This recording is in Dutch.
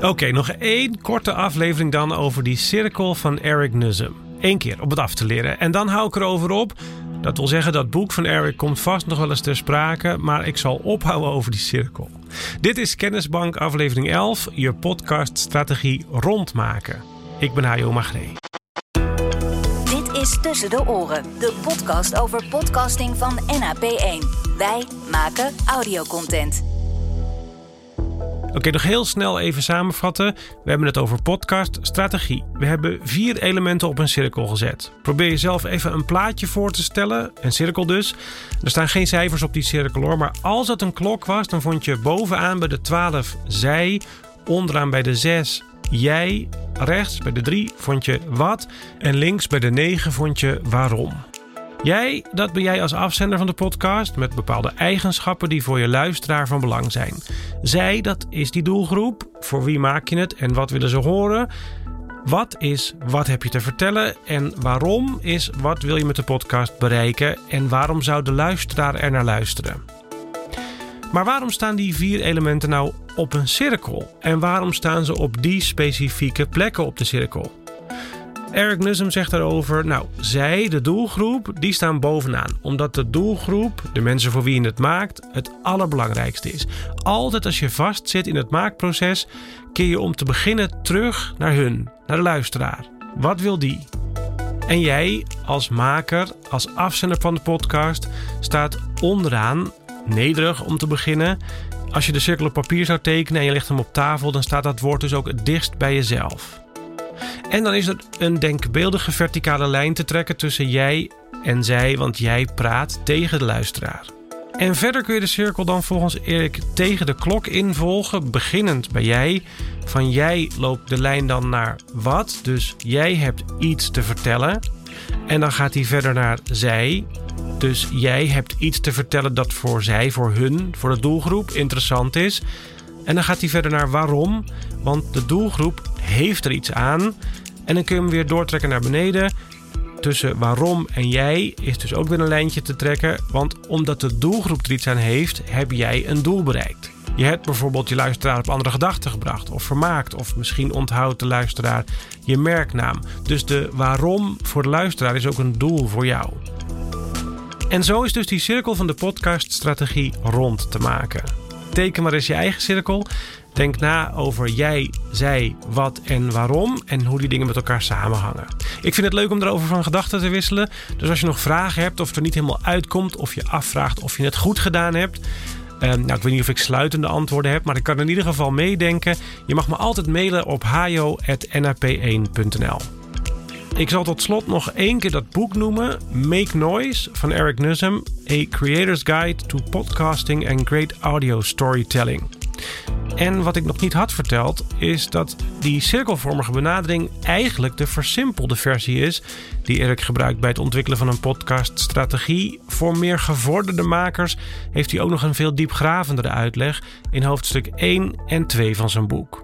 Oké, nog één korte aflevering dan over die cirkel van Eric Nuzum. Eén keer om het af te leren. En dan hou ik erover op. Dat wil zeggen, dat boek van Eric komt vast nog wel eens ter sprake, maar ik zal ophouden over die cirkel. Dit is Kennisbank aflevering 11, je podcaststrategie rondmaken. Ik ben Hajo Magree. Dit is Tussen de Oren, de podcast over podcasting van NAP1. Wij maken audiocontent. Oké, nog heel snel even samenvatten. We hebben het over podcast, strategie. We hebben vier elementen op een cirkel gezet. Probeer jezelf even een plaatje voor te stellen, een cirkel dus. Er staan geen cijfers op die cirkel hoor, maar als het een klok was, dan vond je bovenaan bij de 12 zij, onderaan bij de 6 jij, rechts bij de 3 vond je wat en links bij de 9 vond je waarom. Jij, dat ben jij als afzender van de podcast met bepaalde eigenschappen die voor je luisteraar van belang zijn. Zij, dat is die doelgroep. Voor wie maak je het en wat willen ze horen? Wat is wat heb je te vertellen en waarom is wat wil je met de podcast bereiken en waarom zou de luisteraar er naar luisteren? Maar waarom staan die vier elementen nou op een cirkel en waarom staan ze op die specifieke plekken op de cirkel? Eric Nussum zegt daarover, nou, zij, de doelgroep, die staan bovenaan. Omdat de doelgroep, de mensen voor wie je het maakt, het allerbelangrijkste is. Altijd als je vastzit in het maakproces, keer je om te beginnen terug naar hun, naar de luisteraar. Wat wil die? En jij, als maker, als afzender van de podcast, staat onderaan, nederig om te beginnen. Als je de cirkel op papier zou tekenen en je legt hem op tafel, dan staat dat woord dus ook het dichtst bij jezelf. En dan is er een denkbeeldige verticale lijn te trekken tussen jij en zij, want jij praat tegen de luisteraar. En verder kun je de cirkel dan volgens Erik tegen de klok involgen, beginnend bij jij. Van jij loopt de lijn dan naar wat, dus jij hebt iets te vertellen. En dan gaat hij verder naar zij. Dus jij hebt iets te vertellen dat voor zij, voor hun, voor de doelgroep interessant is. En dan gaat hij verder naar waarom, want de doelgroep heeft er iets aan. En dan kun je hem weer doortrekken naar beneden. Tussen waarom en jij is dus ook weer een lijntje te trekken. Want omdat de doelgroep er iets aan heeft, heb jij een doel bereikt. Je hebt bijvoorbeeld je luisteraar op andere gedachten gebracht of vermaakt. Of misschien onthoudt de luisteraar je merknaam. Dus de waarom voor de luisteraar is ook een doel voor jou. En zo is dus die cirkel van de podcaststrategie rond te maken. Teken maar eens je eigen cirkel Denk na over jij, zij, wat en waarom en hoe die dingen met elkaar samenhangen. Ik vind het leuk om erover van gedachten te wisselen. Dus als je nog vragen hebt of er niet helemaal uitkomt of je afvraagt of je het goed gedaan hebt. Uh, nou, ik weet niet of ik sluitende antwoorden heb, maar ik kan in ieder geval meedenken. Je mag me altijd mailen op hajo.nap1.nl. Ik zal tot slot nog één keer dat boek noemen: Make Noise van Eric Nussum, A Creator's Guide to Podcasting and Great Audio Storytelling. En wat ik nog niet had verteld, is dat die cirkelvormige benadering eigenlijk de versimpelde versie is die Erik gebruikt bij het ontwikkelen van een podcaststrategie. Voor meer gevorderde makers heeft hij ook nog een veel diepgravendere uitleg in hoofdstuk 1 en 2 van zijn boek.